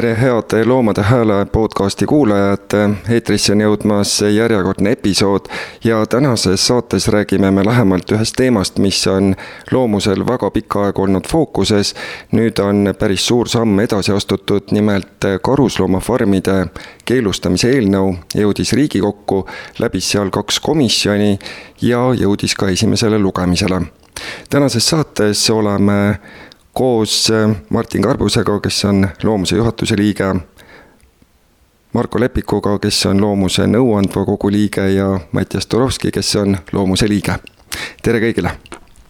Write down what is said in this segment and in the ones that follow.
tere, head Loomade Hääle podcasti kuulajad, eetrisse on jõudmas järjekordne episood ja tänases saates räägime me lähemalt ühest teemast, mis on loomusel väga pikka aega olnud fookuses. nüüd on päris suur samm edasi astutud, nimelt karusloomafarmide keelustamise eelnõu jõudis Riigikokku, läbis seal kaks komisjoni ja jõudis ka esimesele lugemisele. tänases saates oleme koos äh, Martin Karbusega, kes on Loomuse juhatuse liige, Marko Lepikuga, kes on Loomuse nõuandva kogu liige ja Mattias Turovski, kes on Loomuse liige. tere kõigile!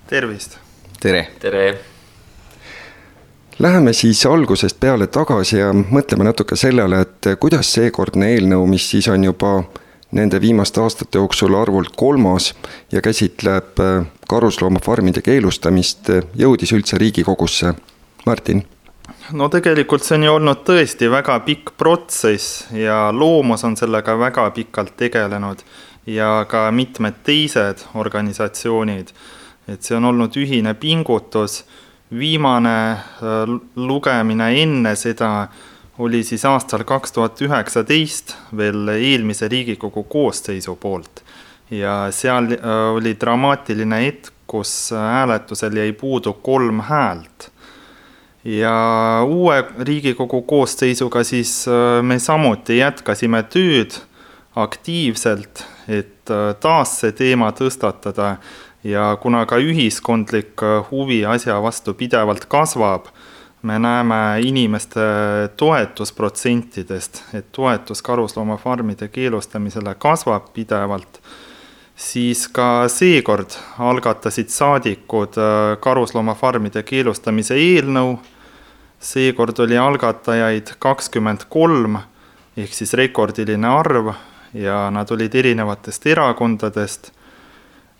tervist! tere! tere! Läheme siis algusest peale tagasi ja mõtleme natuke sellele, et kuidas seekordne eelnõu, mis siis on juba nende viimaste aastate jooksul arvult kolmas ja käsitleb äh, karusloomafarmide keelustamist, äh, jõudis üldse Riigikogusse. Martin? no tegelikult see on ju olnud tõesti väga pikk protsess ja Loomus on sellega väga pikalt tegelenud ja ka mitmed teised organisatsioonid. et see on olnud ühine pingutus, viimane äh, lugemine enne seda oli siis aastal kaks tuhat üheksateist veel eelmise Riigikogu koosseisu poolt ja seal äh, oli dramaatiline hetk, kus hääletusel jäi puudu kolm häält. ja uue Riigikogu koosseisuga siis äh, me samuti jätkasime tööd aktiivselt, et äh, taas see teema tõstatada ja kuna ka ühiskondlik huvi asja vastu pidevalt kasvab me näeme inimeste toetusprotsentidest, et toetus karusloomafarmide keelustamisele kasvab pidevalt, siis ka seekord algatasid saadikud äh, karusloomafarmide keelustamise eelnõu. seekord oli algatajaid kakskümmend kolm ehk siis rekordiline arv ja nad olid erinevatest erakondadest,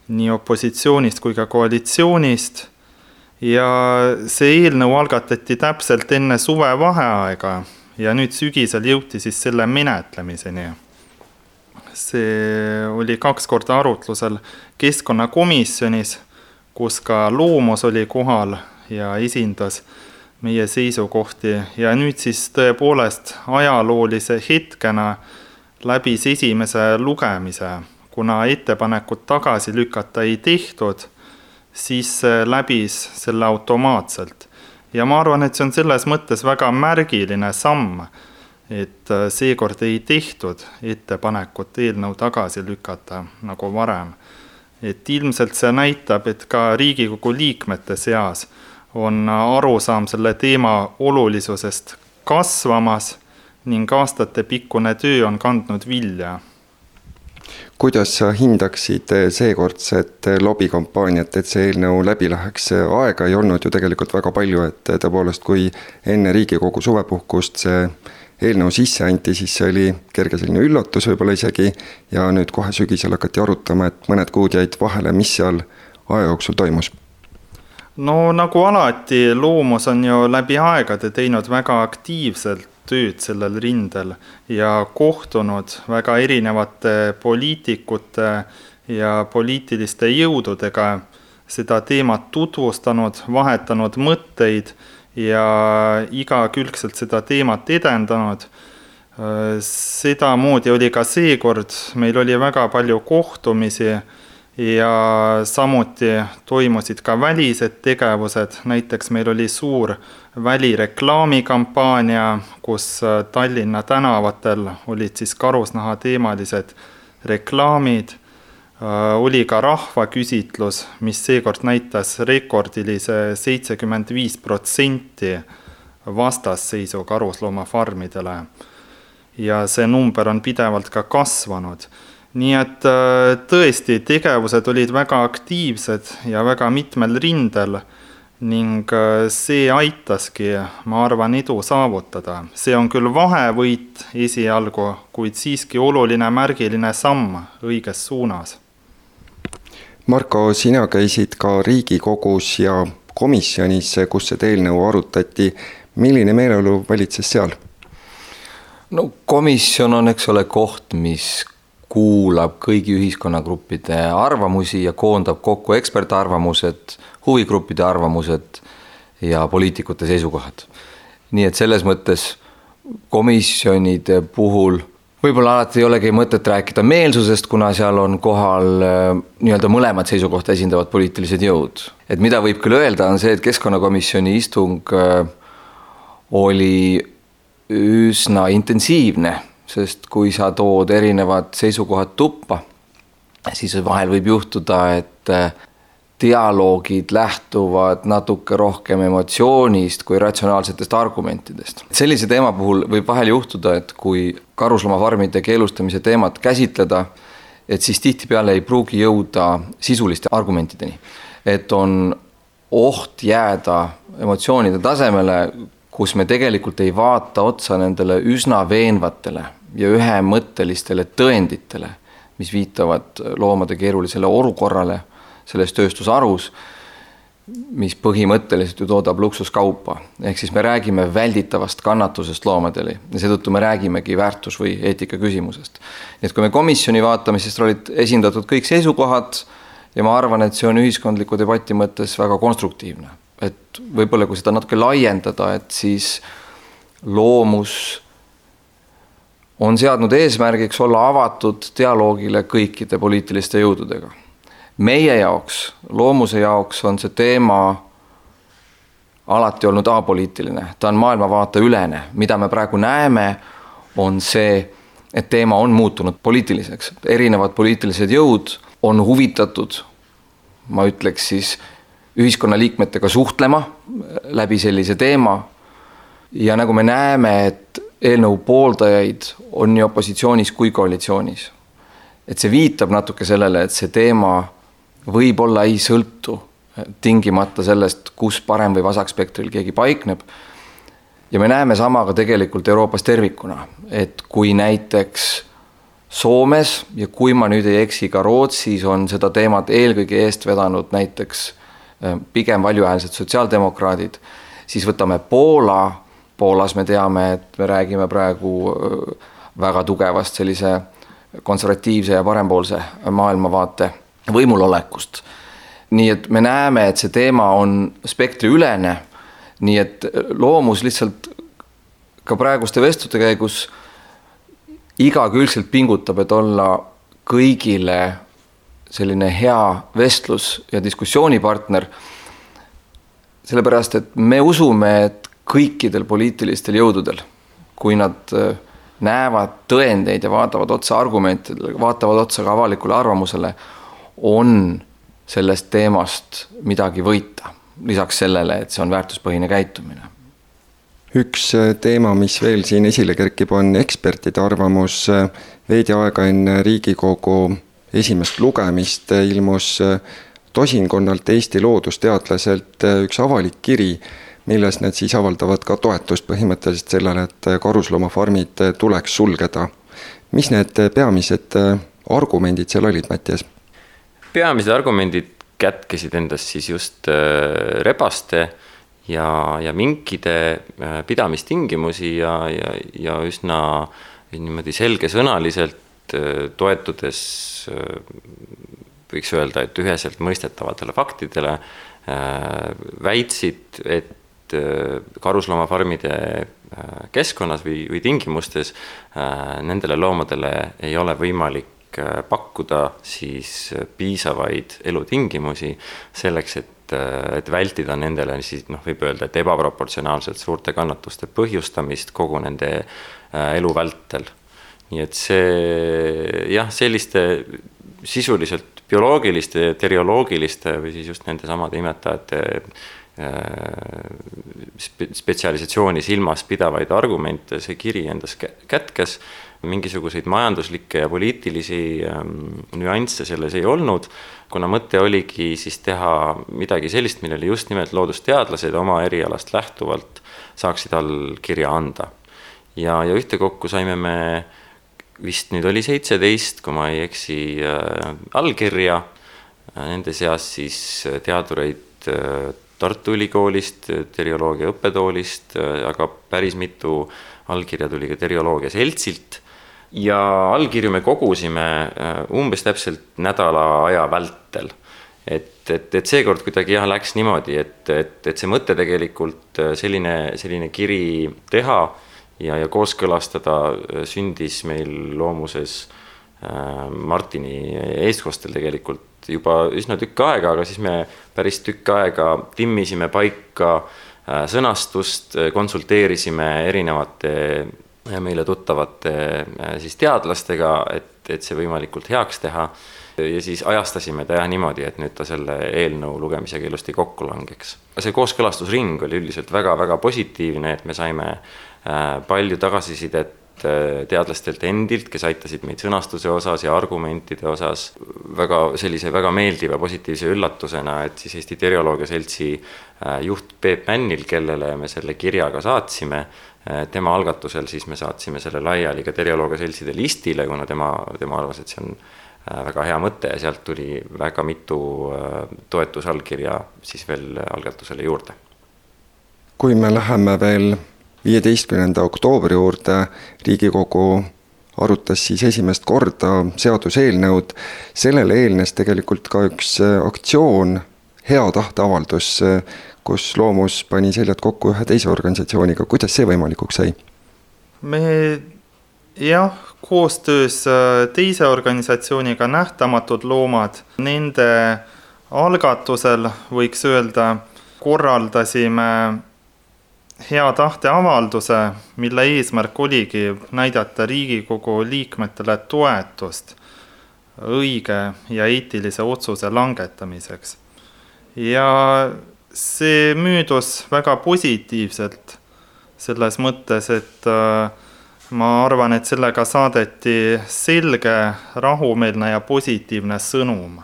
nii opositsioonist kui ka koalitsioonist ja see eelnõu algatati täpselt enne suvevaheaega ja nüüd sügisel jõuti siis selle menetlemiseni. See oli kaks korda arutlusel keskkonnakomisjonis, kus ka Loomus oli kohal ja esindas meie seisukohti ja nüüd siis tõepoolest ajaloolise hetkena läbis esimese lugemise, kuna ettepanekut tagasi lükata ei tehtud siis läbis selle automaatselt. ja ma arvan, et see on selles mõttes väga märgiline samm, et äh, seekord ei tehtud ettepanekut eelnõu tagasi lükata nagu varem. et ilmselt see näitab, et ka Riigikogu liikmete seas on arusaam selle teema olulisusest kasvamas ning aastatepikkune töö on kandnud vilja kuidas sa hindaksid seekordset lobikampaaniat, et see eelnõu läbi läheks, aega ei olnud ju tegelikult väga palju, et tõepoolest, kui enne Riigikogu suvepuhkust see eelnõu sisse anti, siis see oli kerge selline üllatus võib-olla isegi ja nüüd kohe sügisel hakati arutama, et mõned kuud jäid vahele, mis seal aja jooksul toimus? no nagu alati, Loomus on ju läbi aegade teinud väga aktiivselt tööd sellel rindel ja kohtunud väga erinevate poliitikute ja poliitiliste jõududega, seda teemat tutvustanud, vahetanud mõtteid ja igakülgselt seda teemat edendanud. sedamoodi oli ka seekord, meil oli väga palju kohtumisi ja samuti toimusid ka välised tegevused, näiteks meil oli suur välireklaamikampaania, kus Tallinna tänavatel olid siis karusnahateemalised reklaamid, oli ka rahvaküsitlus, mis seekord näitas rekordilise seitsekümmend viis protsenti vastasseisu karusloomafarmidele. ja see number on pidevalt ka kasvanud nii et äh, tõesti, tegevused olid väga aktiivsed ja väga mitmel rindel ning äh, see aitaski, ma arvan, edu saavutada. see on küll vahevõit esialgu, kuid siiski oluline märgiline samm õiges suunas. Marko, sina käisid ka Riigikogus ja komisjonis, kus seda eelnõu arutati. milline meeleolu valitses seal? no komisjon on, eks ole, koht, mis kuulab kõigi ühiskonnagruppide arvamusi ja koondab kokku ekspertarvamused, huvigruppide arvamused ja poliitikute seisukohad. nii et selles mõttes komisjonide puhul võib-olla alati ei olegi mõtet rääkida meelsusest, kuna seal on kohal äh, nii-öelda mõlemad seisukohta esindavad poliitilised jõud. et mida võib küll öelda, on see, et keskkonnakomisjoni istung äh, oli üsna intensiivne, sest kui sa tood erinevad seisukohad tuppa, siis vahel võib juhtuda, et äh, dialoogid lähtuvad natuke rohkem emotsioonist kui ratsionaalsetest argumentidest. sellise teema puhul võib vahel juhtuda, et kui karusloomafarmide keelustamise teemat käsitleda, et siis tihtipeale ei pruugi jõuda sisuliste argumentideni. et on oht jääda emotsioonide tasemele, kus me tegelikult ei vaata otsa nendele üsna veenvatele ja ühemõttelistele tõenditele, mis viitavad loomade keerulisele olukorrale selles tööstusharus, mis põhimõtteliselt ju toodab luksuskaupa. ehk siis me räägime välditavast kannatusest loomadele ja seetõttu me räägimegi väärtus- või eetika küsimusest. nii et kui me komisjoni vaatame, siis olid esindatud kõik seisukohad ja ma arvan, et see on ühiskondliku debati mõttes väga konstruktiivne. et võib-olla, kui seda natuke laiendada, et siis loomus on seadnud eesmärgiks olla avatud dialoogile kõikide poliitiliste jõududega meie jaoks, loomuse jaoks on see teema alati olnud apoliitiline, ta on maailmavaateülene, mida me praegu näeme, on see, et teema on muutunud poliitiliseks, erinevad poliitilised jõud on huvitatud, ma ütleks siis, ühiskonnaliikmetega suhtlema läbi sellise teema. ja nagu me näeme, et eelnõu pooldajaid on nii opositsioonis kui koalitsioonis. et see viitab natuke sellele, et see teema võib-olla ei sõltu tingimata sellest, kus parem- või vasakspektril keegi paikneb. ja me näeme sama ka tegelikult Euroopas tervikuna, et kui näiteks Soomes ja kui ma nüüd ei eksi, ka Rootsis on seda teemat eelkõige eest vedanud näiteks äh, pigem valjuhäälsed sotsiaaldemokraadid, siis võtame Poola, Poolas me teame, et me räägime praegu äh, väga tugevast sellise konservatiivse ja parempoolse maailmavaate võimulolekust. nii et me näeme, et see teema on spektriülene, nii et loomus lihtsalt ka praeguste vestluste käigus igakülgselt pingutab, et olla kõigile selline hea vestlus- ja diskussioonipartner. sellepärast, et me usume, et kõikidel poliitilistel jõududel, kui nad äh, näevad tõendeid ja vaatavad otsa argumentidele, vaatavad otsa ka avalikule arvamusele on sellest teemast midagi võita, lisaks sellele, et see on väärtuspõhine käitumine. üks äh, teema, mis veel siin esile kerkib, on ekspertide arvamus. veidi aega enne Riigikogu esimest lugemist ilmus äh, tosinkonnalt Eesti loodusteadlaselt äh, üks avalik kiri, milles nad siis avaldavad ka toetust põhimõtteliselt sellele, et karusloomafarmid tuleks sulgeda. mis need peamised argumendid seal olid, Mattias? Peamised argumendid kätkesid endas siis just äh, rebaste ja, ja minkide äh, pidamistingimusi ja, ja, ja üsna niimoodi selgesõnaliselt äh, toetudes võiks öelda, et üheselt mõistetavatele faktidele väitsid, et karusloomafarmide keskkonnas või, või tingimustes nendele loomadele ei ole võimalik pakkuda siis äh, piisavaid elutingimusi selleks, et, äh, et vältida nendele siis noh, võib öelda, et ebaproportsionaalselt suurte kannatuste põhjustamist kogu nende elu vältel. nii et see jah, selliste sisuliselt bioloogiliste, terioloogiliste või siis just nendesamade imetajate spetsialisatsiooni silmas pidavaid argumente see kiri endas kätkes mingisuguseid majanduslikke ja poliitilisi ähm, nüansse selles ei olnud, kuna mõte oligi siis teha midagi sellist, millele just nimelt loodusteadlased oma erialast lähtuvalt saaksid allkirja anda. ja, ja ühtekokku saime me vist nüüd oli seitseteist, kui ma ei eksi äh,, allkirja, nende seas siis teadureid äh, Tartu Ülikoolist, terioloogia õppetoolist, äh, aga päris mitu allkirja tuli ka terioloogia seltsilt ja allkirju me kogusime äh, umbes täpselt nädala aja vältel. et, et, et seekord kuidagi jah, läks niimoodi, et, et, et see mõte tegelikult äh, selline, selline kiri teha ja, ja kooskõlastada sündis meil loomuses Martini eestkostel tegelikult juba üsna tükk aega, aga siis me päris tükk aega timmisime paika sõnastust, konsulteerisime erinevate meile tuttavate siis teadlastega, et, et see võimalikult heaks teha ja siis ajastasime ta jah niimoodi, et nüüd ta selle eelnõu lugemisega ilusti kokku langeks. see kooskõlastusring oli üldiselt väga-väga positiivne, et me saime äh, palju tagasisidet äh, teadlastelt endilt, kes aitasid meid sõnastuse osas ja argumentide osas väga sellise väga meeldiva positiivse üllatusena, et siis Eesti Terioloogia Seltsi äh, juht Peep Männil, kellele me selle kirja ka saatsime, tema algatusel siis me saatsime selle laiali ka Terioloogia Seltside listile, kuna tema, tema arvas, et see on Äh, väga hea mõte ja sealt tuli väga mitu äh, toetusallkirja siis veel algatusele juurde. kui me läheme veel viieteistkümnenda oktoobri juurde, Riigikogu arutas siis esimest korda seaduseelnõud, sellele eelnes tegelikult ka üks äh, aktsioon, hea tahteavaldus, kus Loomus pani seljad kokku ühe teise organisatsiooniga, kuidas see võimalikuks sai? me jah, koostöös äh, teise organisatsiooniga Nähtamatud Loomad, nende algatusel võiks öelda, korraldasime hea tahteavalduse, mille eesmärk oligi näidata Riigikogu liikmetele toetust õige ja eetilise otsuse langetamiseks. ja see möödus väga positiivselt selles mõttes, et äh, ma arvan, et sellega saadeti selge, rahumeelne ja positiivne sõnum,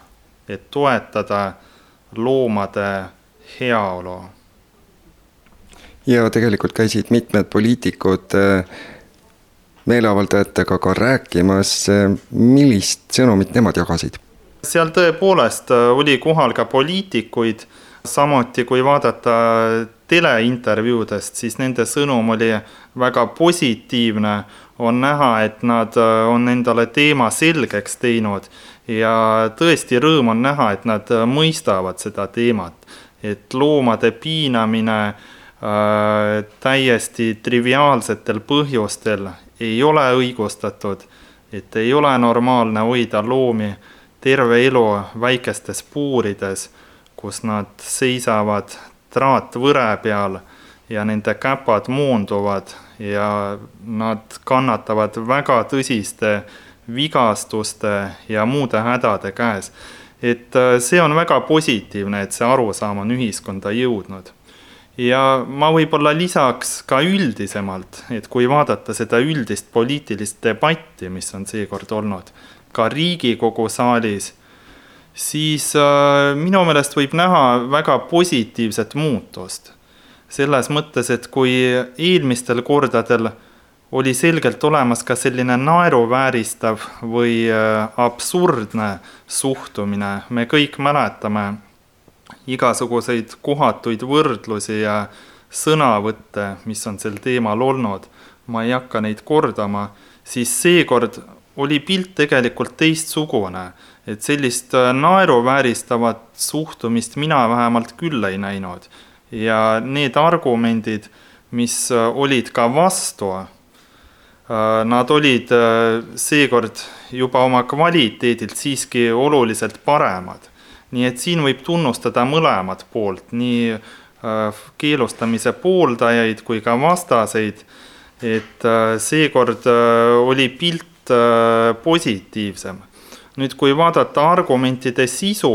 et toetada loomade heaolu. Ja tegelikult käisid mitmed poliitikud äh, meeleavaldajatega ka rääkimas, äh, millist sõnumit nemad jagasid? seal tõepoolest äh, oli kohal ka poliitikuid, samuti kui vaadata teleintervjuudest, siis nende sõnum oli väga positiivne, on näha, et nad on endale teema selgeks teinud. Ja tõesti rõõm on näha, et nad mõistavad seda teemat, et loomade piinamine äh, täiesti triviaalsetel põhjustel ei ole õigustatud, et ei ole normaalne hoida loomi terve elu väikestes puurides, kus nad seisavad traatvõre peal ja nende käpad moonduvad ja nad kannatavad väga tõsiste vigastuste ja muude hädade käes. et äh, see on väga positiivne, et see arusaam on ühiskonda jõudnud. Ja ma võib-olla lisaks ka üldisemalt, et kui vaadata seda üldist poliitilist debatti, mis on seekord olnud ka Riigikogu saalis siis äh, minu meelest võib näha väga positiivset muutust. selles mõttes, et kui eelmistel kordadel oli selgelt olemas ka selline naeruvääristav või äh, absurdne suhtumine, me kõik mäletame igasuguseid kohatuid võrdlusi ja sõnavõtte, mis on sel teemal olnud, ma ei hakka neid kordama, siis seekord oli pilt tegelikult teistsugune et sellist äh, naeruvääristavat suhtumist mina vähemalt küll ei näinud. ja need argumendid, mis äh, olid ka vastu, äh, nad olid seekord juba oma kvaliteedilt siiski oluliselt paremad. Nii et siin võib tunnustada mõlemat poolt, nii keelustamise pooldajaid kui ka vastaseid, et seekord oli pilt positiivsem nüüd, kui vaadata argumentide sisu,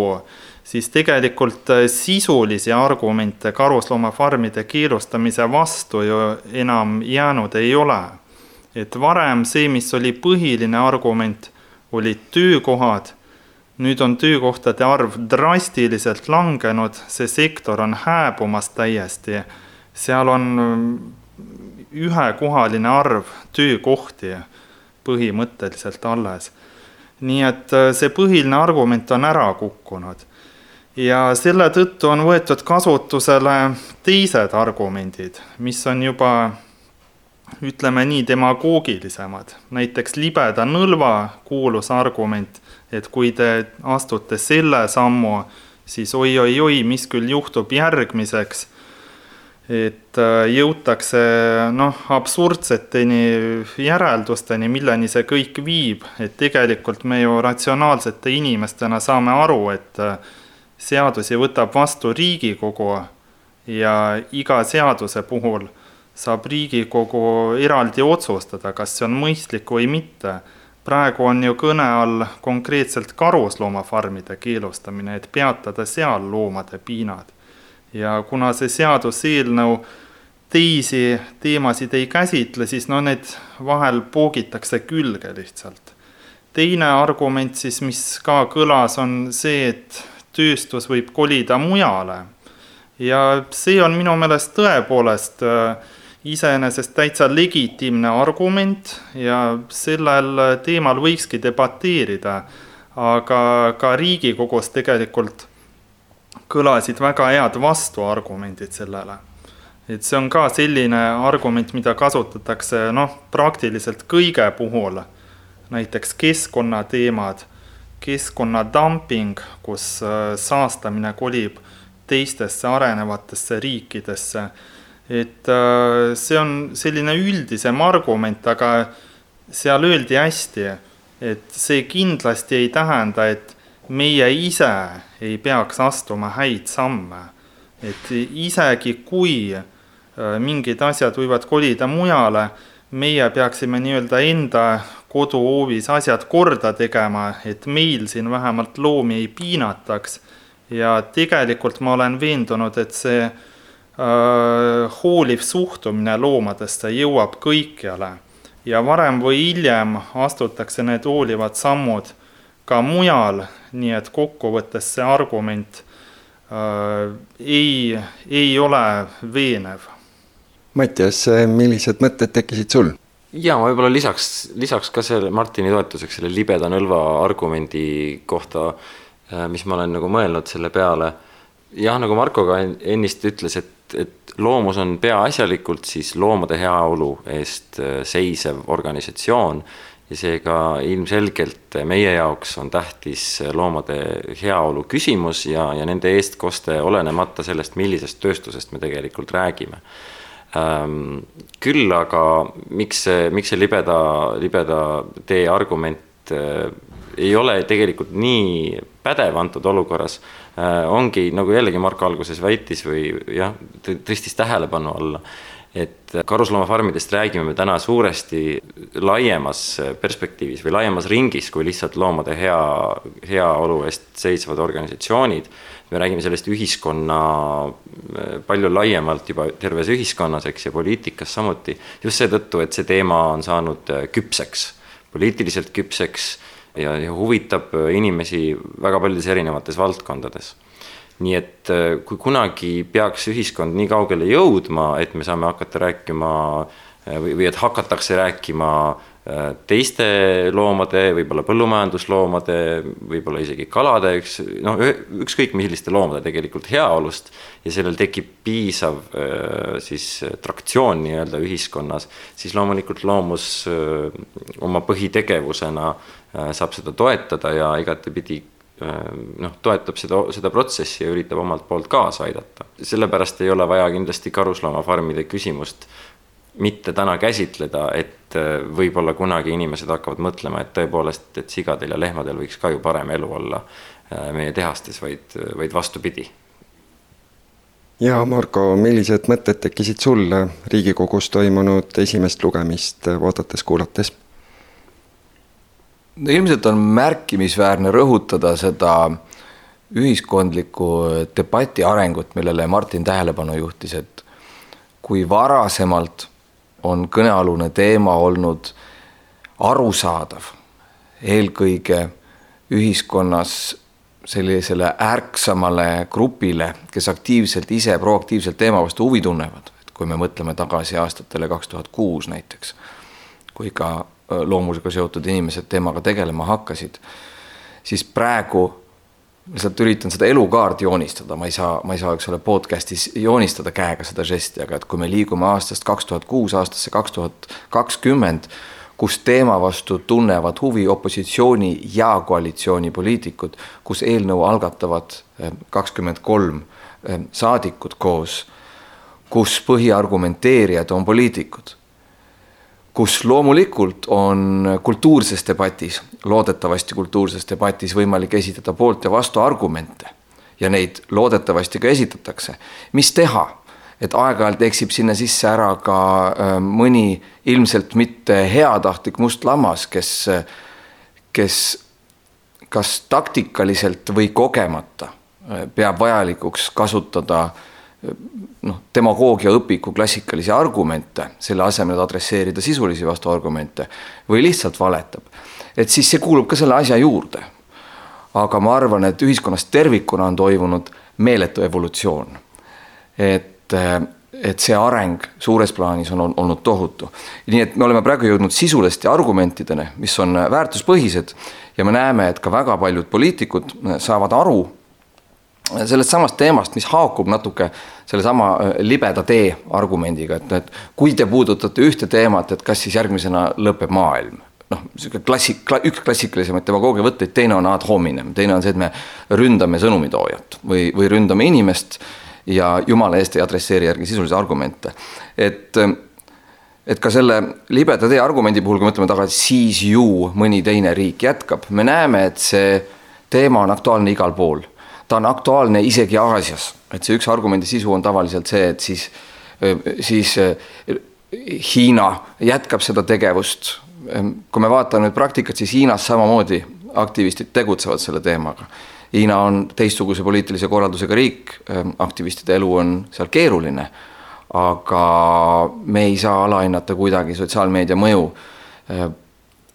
siis tegelikult äh, sisulisi argumente karusloomafarmide keelustamise vastu ju enam jäänud ei ole. et varem see, mis oli põhiline argument, olid töökohad, nüüd on töökohtade arv drastiliselt langenud, see sektor on hääbumas täiesti, seal on mm, ühekohaline arv töökohti põhimõtteliselt alles nii et äh, see põhiline argument on ära kukkunud. ja selle tõttu on võetud kasutusele teised argumendid, mis on juba ütleme nii, demagoogilisemad. näiteks libeda nõlva kuulus argument, et kui te astute selle sammu, siis oi-oi-oi, mis küll juhtub järgmiseks. et äh, jõutakse noh, absurdseteni järeldusteni, milleni see kõik viib, et tegelikult me ju ratsionaalsete inimestena saame aru, et äh, seadusi võtab vastu Riigikogu ja iga seaduse puhul saab Riigikogu eraldi otsustada, kas see on mõistlik või mitte. Praegu on ju kõne all konkreetselt karusloomafarmide keelustamine, et peatada seal loomade piinad ja kuna see seaduseelnõu teisi teemasid ei käsitle, siis no need vahel poogitakse külge lihtsalt. teine argument siis, mis ka kõlas, on see, et tööstus võib kolida mujale. ja see on minu meelest tõepoolest äh, iseenesest täitsa legitiimne argument ja sellel teemal võikski debateerida, aga ka Riigikogus tegelikult kõlasid väga head vastuargumendid sellele. et see on ka selline argument, mida kasutatakse noh, praktiliselt kõige puhul, näiteks keskkonnateemad, keskkonnadumping, kus äh, saastamine kolib teistesse arenevatesse riikidesse, et äh, see on selline üldisem argument, aga seal öeldi hästi, et see kindlasti ei tähenda, et meie ise ei peaks astuma häid samme. et isegi, kui äh, mingid asjad võivad kolida mujale, meie peaksime nii-öelda enda koduhoovis asjad korda tegema, et meil siin vähemalt loomi ei piinataks. ja tegelikult ma olen veendunud, et see hooliv suhtumine loomadesse jõuab kõikjale ja varem või hiljem astutakse need hoolivad sammud ka mujal, nii et kokkuvõttes see argument äh, ei, ei ole veenev. Mattias, millised mõtted tekkisid sul? ja ma võib-olla lisaks, lisaks ka selle Martini toetuseks selle libeda nõlva argumendi kohta, äh, mis ma olen nagu mõelnud selle peale. jah, nagu Marko ka ennist ütles, et, et loomus on peaasjalikult siis loomade heaolu eest äh, seisev organisatsioon ja seega ilmselgelt meie jaoks on tähtis loomade heaolu küsimus ja, ja nende eestkoste, olenemata sellest, millisest tööstusest me tegelikult räägime ähm,. küll aga miks see, miks see libeda, libeda tee argument äh, ei ole tegelikult nii pädev antud olukorras äh,, ongi nagu jällegi Marko alguses väitis või jah, tõstis tähelepanu alla et karusloomafarmidest räägime me täna suuresti laiemas perspektiivis või laiemas ringis kui lihtsalt loomade hea, heaolu eest seisvad organisatsioonid. me räägime sellest ühiskonna palju laiemalt juba terves ühiskonnas, eks, ja poliitikas samuti. just seetõttu, et see teema on saanud küpseks, poliitiliselt küpseks ja, huvitab inimesi väga paljudes erinevates valdkondades. Nii et äh, kui kunagi peaks ühiskond nii kaugele jõudma, et me saame hakata rääkima äh, või, või et hakatakse rääkima äh, teiste loomade, võib-olla põllumajandusloomade, võib-olla isegi kalade, üks noh, ükskõik milliste loomade tegelikult heaolust ja sellel tekib piisav siis traktsioon nii-öelda ühiskonnas, siis loomulikult loomus oma põhitegevusena saab seda toetada ja igatepidi Äh, noh, toetab seda, seda protsessi ja üritab omalt poolt kaasa aidata. sellepärast ei ole vaja kindlasti karusloomafarmide küsimust mitte täna käsitleda, et äh, võib-olla kunagi inimesed hakkavad mõtlema, et tõepoolest, et sigadel ja lehmadel võiks ka ju parem elu olla äh, meie tehastes, vaid, vaid vastupidi. ja Marko, millised mõtted tekkisid sul Riigikogus toimunud esimest lugemist vaadates, kuulates? no ilmselt on märkimisväärne rõhutada seda ühiskondliku debati arengut, millele Martin tähelepanu juhtis, et kui varasemalt on kõnealune teema olnud arusaadav eelkõige ühiskonnas sellisele ärksamale grupile, kes aktiivselt ise proaktiivselt teema vastu huvi tunnevad, et kui me mõtleme tagasi aastatele kaks tuhat kuus näiteks, kui ka loomusega seotud inimesed teemaga tegelema hakkasid, siis praegu lihtsalt üritan seda elukaart joonistada, ma ei saa, ma ei saa, eks ole, podcast'is joonistada käega seda žesti, aga et kui me liigume aastast kaks tuhat kuus aastasse kaks tuhat kakskümmend, kus teema vastu tunnevad huvi opositsiooni ja koalitsiooni poliitikud, kus eelnõu algatavad eh, kakskümmend kolm eh, saadikut koos kus põhiargumenteerijad on poliitikud. Kus loomulikult on kultuurses debatis, loodetavasti kultuurses debatis võimalik esitada poolt ja vastu argumente ja neid loodetavasti ka esitatakse. mis teha, et aeg-ajalt eksib sinna sisse ära ka äh, mõni ilmselt mitte heatahtlik must lammas, kes, kes kas taktikaliselt või kogemata äh, peab vajalikuks kasutada äh, noh, demagoogia õpiku klassikalisi argumente, selle asemel, et adresseerida sisulisi vastuargumente või lihtsalt valetab. et siis see kuulub ka selle asja juurde. aga ma arvan, et ühiskonnas tervikuna on toimunud meeletu evolutsioon. et, et see areng suures plaanis on olnud tohutu. nii et me oleme praegu jõudnud sisuliste argumentideni, mis on väärtuspõhised ja me näeme, et ka väga paljud poliitikud saavad aru sellest samast teemast, mis haakub natuke sellesama äh, libeda tee argumendiga, et, et kui te puudutate ühte teemat, et kas siis järgmisena lõpeb maailm noh, sihuke klassik, üks klassikalisemaid demagoogia võtteid, teine on ad hominem, teine on see, et me ründame sõnumitoojat või, või ründame inimest ja jumala eest ei adresseeri järgi sisulisi argumente. et et ka selle libeda tee argumendi puhul, kui mõtleme tagasi, siis ju mõni teine riik jätkab, me näeme, et see teema on aktuaalne igal pool. Ta on aktuaalne isegi Aasias, et see üks argumendi sisu on tavaliselt see, et siis, siis Hiina jätkab seda tegevust. kui me vaatame nüüd praktikat, siis Hiinas samamoodi aktivistid tegutsevad selle teemaga. Hiina on teistsuguse poliitilise korraldusega riik, aktivistide elu on seal keeruline aga me ei saa alahinnata kuidagi sotsiaalmeedia mõju.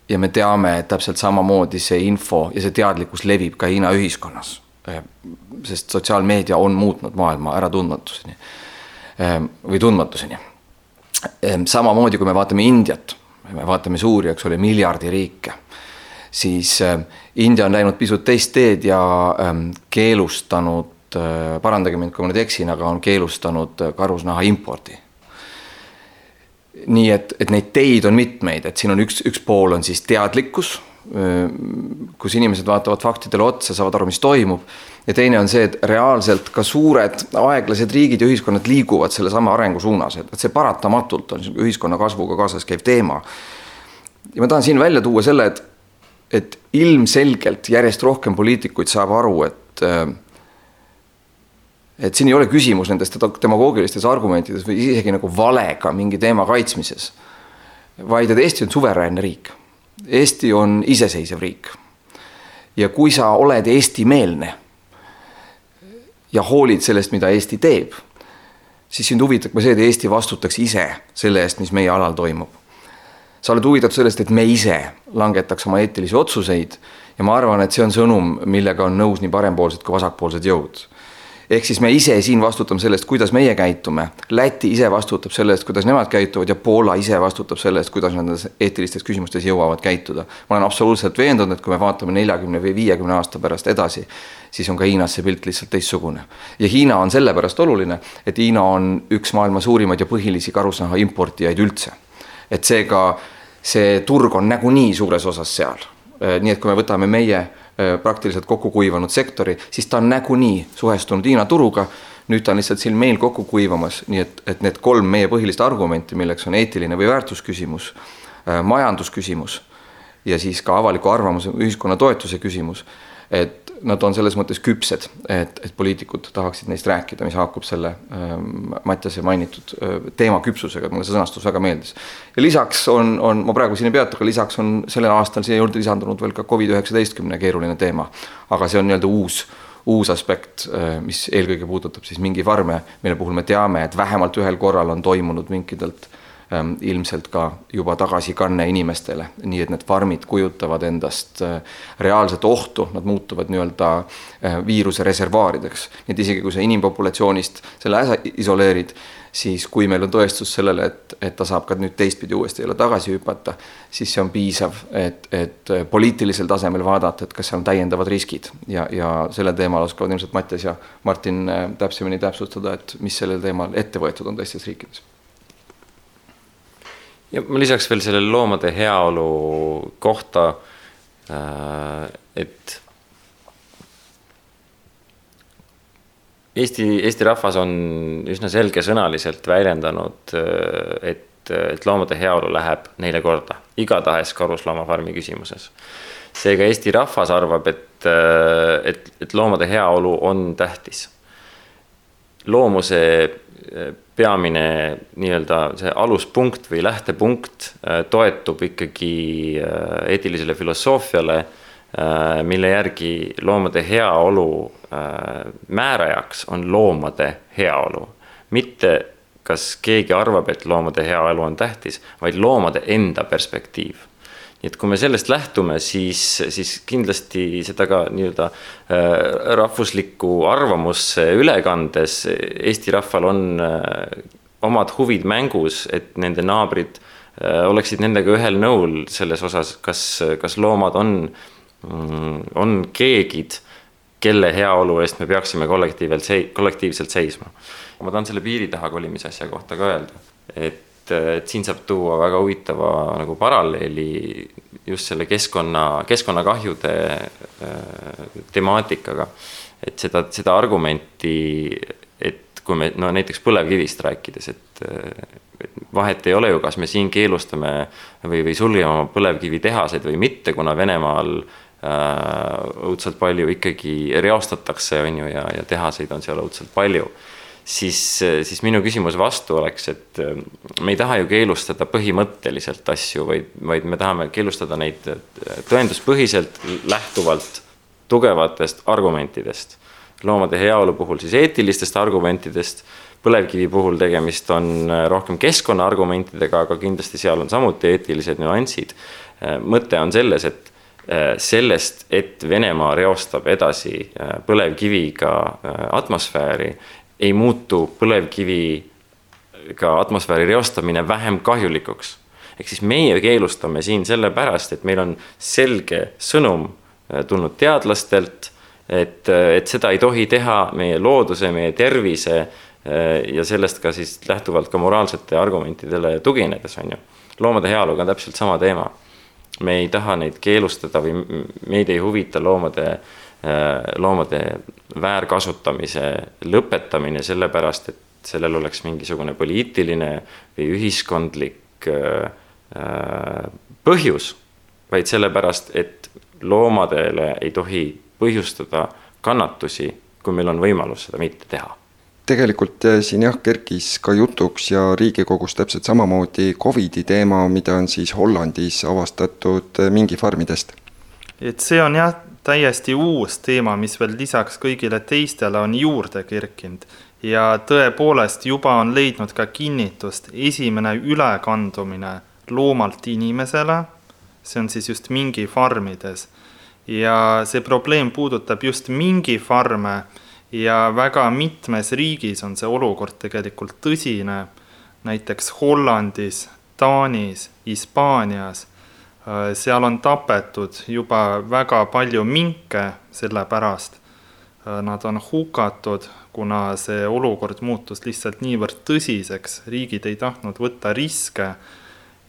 ja me teame, et täpselt samamoodi see info ja see teadlikkus levib ka Hiina ühiskonnas. Sest sotsiaalmeedia on muutnud maailma äratundmatuseni või tundmatuseni. samamoodi, kui me vaatame Indiat, me vaatame suuri, eks ole, miljardiriike, siis India on läinud pisut teist teed ja keelustanud parandage mind, kui ma nüüd eksin, aga on keelustanud karusnaha impordi. nii et, et neid teid on mitmeid, et siin on üks, üks pool on siis teadlikkus, kus inimesed vaatavad faktidele otsa, saavad aru, mis toimub. ja teine on see, et reaalselt ka suured aeglased riigid ja ühiskonnad liiguvad sellesama arengu suunas, et, see paratamatult on ühiskonna kasvuga kaasas käiv teema. ja ma tahan siin välja tuua selle, et, et ilmselgelt järjest rohkem poliitikuid saab aru, et et siin ei ole küsimus nendes demagoogilistes argumentides või isegi nagu valega mingi teema kaitsmises. vaid et Eesti on suveräänne riik. Eesti on iseseisev riik. ja kui sa oled Eesti-meelne ja hoolid sellest, mida Eesti teeb, siis sind huvitab ka see, et Eesti vastutaks ise selle eest, mis meie alal toimub. sa oled huvitatud sellest, et me ise langetaks oma eetilisi otsuseid ja ma arvan, et see on sõnum, millega on nõus nii parempoolsed kui vasakpoolsed jõud ehk siis me ise siin vastutame selle eest, kuidas meie käitume. Läti ise vastutab selle eest, kuidas nemad käituvad ja Poola ise vastutab selle eest, kuidas nad nendes eetilistes küsimustes jõuavad käituda. ma olen absoluutselt veendunud, et kui me vaatame neljakümne või viiekümne aasta pärast edasi, siis on ka Hiinas see pilt lihtsalt teistsugune. ja Hiina on sellepärast oluline, et Hiina on üks maailma suurimaid ja põhilisi karusnaha importijaid üldse. et seega see turg on nagunii suures osas seal. nii et kui me võtame meie praktiliselt kokku kuivanud sektori, siis ta on nagunii suhestunud Hiina turuga. nüüd ta on lihtsalt siin meil kokku kuivamas, nii et, et need kolm meie põhilist argumenti, milleks on eetiline või väärtusküsimus, äh, majandusküsimus ja siis ka avaliku arvamuse, ühiskonna toetuse küsimus. Et nad on selles mõttes küpsed, et, et poliitikud tahaksid neist rääkida, mis haakub selle ähm, Mattiase mainitud äh, teema küpsusega, mulle see sõnastus väga meeldis. ja lisaks on, on, ma praegu siin ei peatu, aga lisaks on sellel aastal siia juurde lisandunud veel ka Covid-19 keeruline teema. aga see on nii-öelda uus uus aspekt, äh, mis eelkõige puudutab siis mingifarme, mille puhul me teame, et vähemalt ühel korral on toimunud minkidelt Ähm, ilmselt ka juba tagasikanne inimestele, nii et need farmid kujutavad endast äh, reaalset ohtu, nad muutuvad nii-öelda äh, viiruse reservaarideks. nii et isegi kui sa inimpopulatsioonist selle äsa isoleerid, siis kui meil on tõestus sellele, et, et ta saab ka nüüd teistpidi uuesti jälle tagasi hüpata, siis see on piisav, et, et äh, poliitilisel tasemel vaadata, et kas seal on täiendavad riskid. Ja, ja sellel teemal oskavad ilmselt Mattias ja Martin täpsemini täpsustada, et mis sellel teemal ette võetud on teistes riikides ja ma lisaks veel selle loomade heaolu kohta, äh, et Eesti, Eesti rahvas on üsna selgesõnaliselt väljendanud, et, et loomade heaolu läheb neile korda, igatahes karusloomafarmi küsimuses. seega Eesti rahvas arvab, et, et, et loomade heaolu on tähtis. loomuse peamine nii-öelda see aluspunkt või lähtepunkt toetub ikkagi eetilisele filosoofiale Äh, mille järgi loomade heaolu äh, määrajaks on loomade heaolu. mitte kas keegi arvab, et loomade heaolu on tähtis, vaid loomade enda perspektiiv. Nii et kui me sellest lähtume, siis, siis kindlasti seda ka nii-öelda äh, rahvuslikku arvamusse üle kandes Eesti rahval on omad huvid mängus, et nende naabrid oleksid nendega ühel nõul selles osas, kas, kas loomad on äh, Mm, on keegid, kelle heaolu eest me peaksime kollektiivselt, kollektiivselt seisma. ma tahan selle piiri taha kolimise asja kohta ka öelda, et, et siin saab tuua väga huvitava nagu paralleeli just selle keskkonna, keskkonnakahjude äh, temaatikaga. et seda, seda argumenti, et kui me no näiteks põlevkivist rääkides, et, et vahet ei ole ju, kas me siin keelustame või, või sulgeme oma põlevkivitehaseid või mitte, kuna Venemaal äh, Äh, õudselt palju ikkagi reostatakse, on ju, ja, ja tehaseid on seal õudselt palju. Siis, siis minu küsimus vastu oleks, et äh, me ei taha ju keelustada põhimõtteliselt asju, vaid, vaid me tahame keelustada neid äh, tõenduspõhiselt lähtuvalt tugevatest argumentidest. loomade heaolu puhul siis eetilistest argumentidest põlevkivi puhul tegemist on rohkem keskkonnaargumentidega, aga kindlasti seal on samuti eetilised nüansid. mõte on selles, et sellest, et Venemaa reostab edasi põlevkiviga atmosfääri, ei muutu põlevkiviga atmosfääri reostamine vähem kahjulikuks. ehk siis meie keelustame siin sellepärast, et meil on selge sõnum tulnud teadlastelt, et, et seda ei tohi teha meie looduse, meie tervise ja sellest ka siis lähtuvalt ka moraalsete argumentidele tuginedes, on ju. loomade heaoluga on täpselt sama teema me ei taha neid keelustada või meid ei huvita loomade, äh, loomade väärkasutamise lõpetamine, sellepärast et sellel oleks mingisugune poliitiline või ühiskondlik äh, äh, põhjus, vaid sellepärast, et loomadele ei tohi põhjustada kannatusi, kui meil on võimalus seda mitte teha tegelikult siin jah, kerkis ka jutuks ja Riigikogus täpselt samamoodi Covidi teema, mida on siis Hollandis avastatud mingifarmidest. et see on jah, täiesti uus teema, mis veel lisaks kõigile teistele on juurde kerkinud. Ja tõepoolest juba on leidnud ka kinnitust esimene ülekandumine loomalt inimesele, see on siis just mingifarmides ja see probleem puudutab just mingifarme ja väga mitmes riigis on see olukord tegelikult tõsine, näiteks Hollandis, Taanis, Hispaanias, seal on tapetud juba väga palju minke selle pärast. Äh, nad on hukatud, kuna see olukord muutus lihtsalt niivõrd tõsiseks, riigid ei tahtnud võtta riske.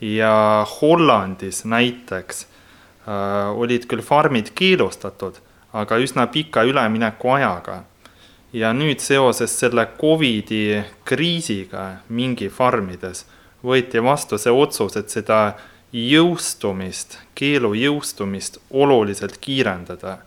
Ja Hollandis näiteks äh, olid küll farmid keelustatud, aga üsna pika üleminekuajaga ja nüüd seoses selle Covidi kriisiga mingi farmides võeti vastu see otsus, et seda jõustumist, keelu jõustumist oluliselt kiirendada.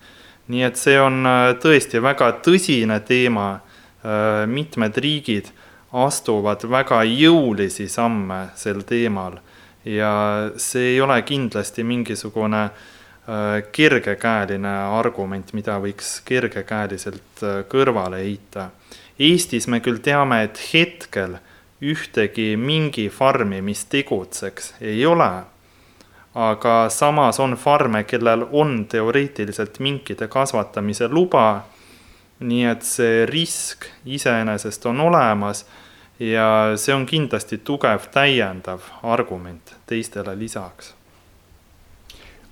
nii et see on äh, tõesti väga tõsine teema, äh, mitmed riigid astuvad väga jõulisi samme sel teemal ja see ei ole kindlasti mingisugune äh, kergekäeline argument, mida võiks kergekäeliselt kõrvale heita. Eestis me küll teame, et hetkel ühtegi mingi farmi, mis tegutseks, ei ole. Aga samas on farme, kellel on teoreetiliselt minkide kasvatamise luba. nii et see risk iseenesest on olemas ja see on kindlasti tugev täiendav argument teistele lisaks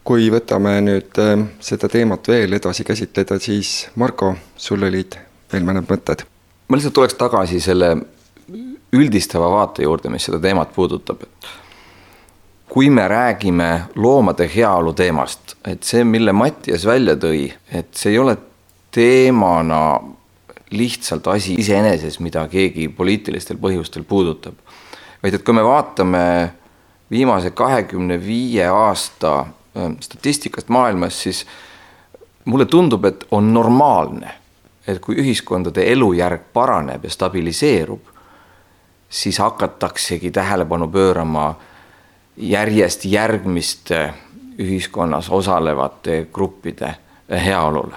kui võtame nüüd äh, seda teemat veel edasi käsitleda, siis Marko, sul olid veel mõned mõtted? ma lihtsalt tuleks tagasi selle üldistava vaate juurde, mis seda teemat puudutab, et kui me räägime loomade heaolu teemast, et see, mille Mattias välja tõi, et see ei ole teemana lihtsalt asi iseeneses, mida keegi poliitilistel põhjustel puudutab. vaid et kui me vaatame viimase kahekümne viie aasta äh, statistikast maailmas, siis mulle tundub, et on normaalne, et kui ühiskondade elujärg paraneb ja stabiliseerub, siis hakataksegi tähelepanu pöörama järjest järgmiste ühiskonnas osalevate gruppide heaolule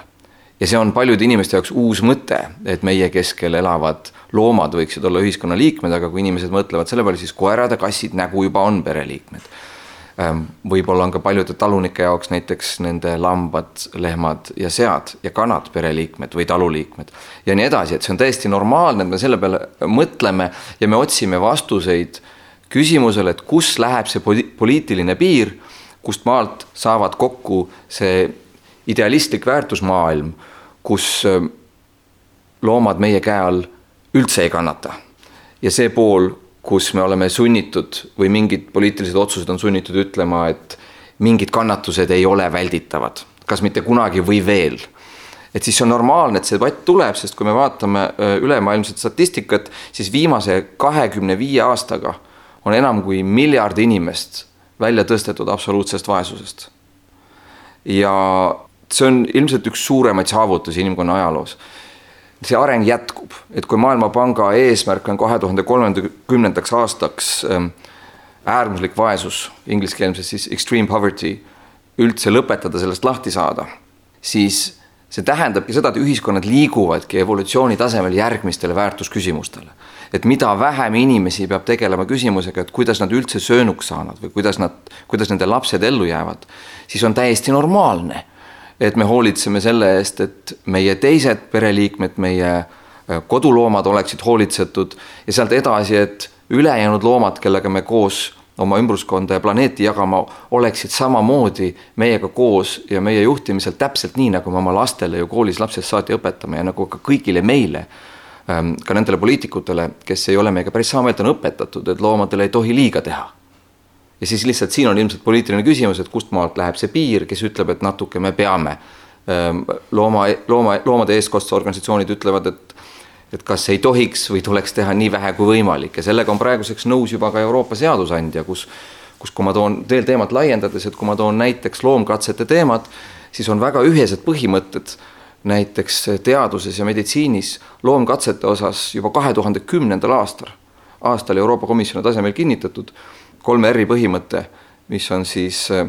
ja see on paljude inimeste jaoks uus mõte, et meie keskel elavad loomad võiksid olla ühiskonnaliikmed, aga kui inimesed mõtlevad selle peale, siis koerad ja kassid nägu juba on pereliikmed. Ehm, võib-olla on ka paljude talunike jaoks näiteks nende lambad, lehmad ja sead ja kanad pereliikmed või taluliikmed ja nii edasi, et see on täiesti normaalne, et me selle peale mõtleme ja me otsime vastuseid küsimusele, et kus läheb see poliitiline piir, kust maalt saavad kokku see idealistlik väärtusmaailm kus ähm, loomad meie käe all üldse ei kannata. ja see pool, kus me oleme sunnitud või mingid poliitilised otsused on sunnitud ütlema, et mingid kannatused ei ole välditavad, kas mitte kunagi või veel. et siis see on normaalne, et see debatt tuleb, sest kui me vaatame äh, ülemaailmset statistikat, siis viimase kahekümne viie aastaga on enam kui miljard inimest välja tõstetud absoluutsest vaesusest. ja see on ilmselt üks suuremaid saavutusi inimkonna ajaloos. see areng jätkub, et kui Maailmapanga eesmärk on kahe tuhande kolmekümnendaks aastaks ähm, äärmuslik vaesus, ingliskeelses siis extreme poverty, üldse lõpetada, sellest lahti saada, siis see tähendabki seda, et ühiskonnad liiguvadki evolutsiooni tasemel järgmistele väärtusküsimustele. Et mida vähem inimesi peab tegelema küsimusega, et kuidas nad üldse söönuks saanud või kuidas nad, kuidas nende lapsed ellu jäävad, siis on täiesti normaalne et me hoolitseme selle eest, et meie teised pereliikmed, meie äh, koduloomad oleksid hoolitsetud ja sealt edasi, et ülejäänud loomad, kellega me koos oma ümbruskonda ja planeeti jagama, oleksid samamoodi meiega koos ja meie juhtimisel täpselt nii, nagu me oma lastele ju koolis lapsest saati õpetame ja nagu ka kõigile meile, ka nendele poliitikutele, kes ei ole meiega päris sama meelt, on õpetatud, et loomadele ei tohi liiga teha ja siis lihtsalt siin on ilmselt poliitiline küsimus, et kust maalt läheb see piir, kes ütleb, et natuke me peame. Ehm, looma, looma, loomade eestkostusorganisatsioonid ütlevad, et et kas ei tohiks või tuleks teha nii vähe kui võimalik ja sellega on praeguseks nõus juba ka Euroopa seadusandja, kus kus, kui ma toon veel teemat laiendades, et kui ma toon näiteks loomkatsete teemat, siis on väga ühesed põhimõtted näiteks teaduses ja meditsiinis loomkatsete osas juba kahe tuhande kümnendal aastal, aastal Euroopa Komisjoni tasemel kinnitatud kolme R-i põhimõte, mis on siis äh,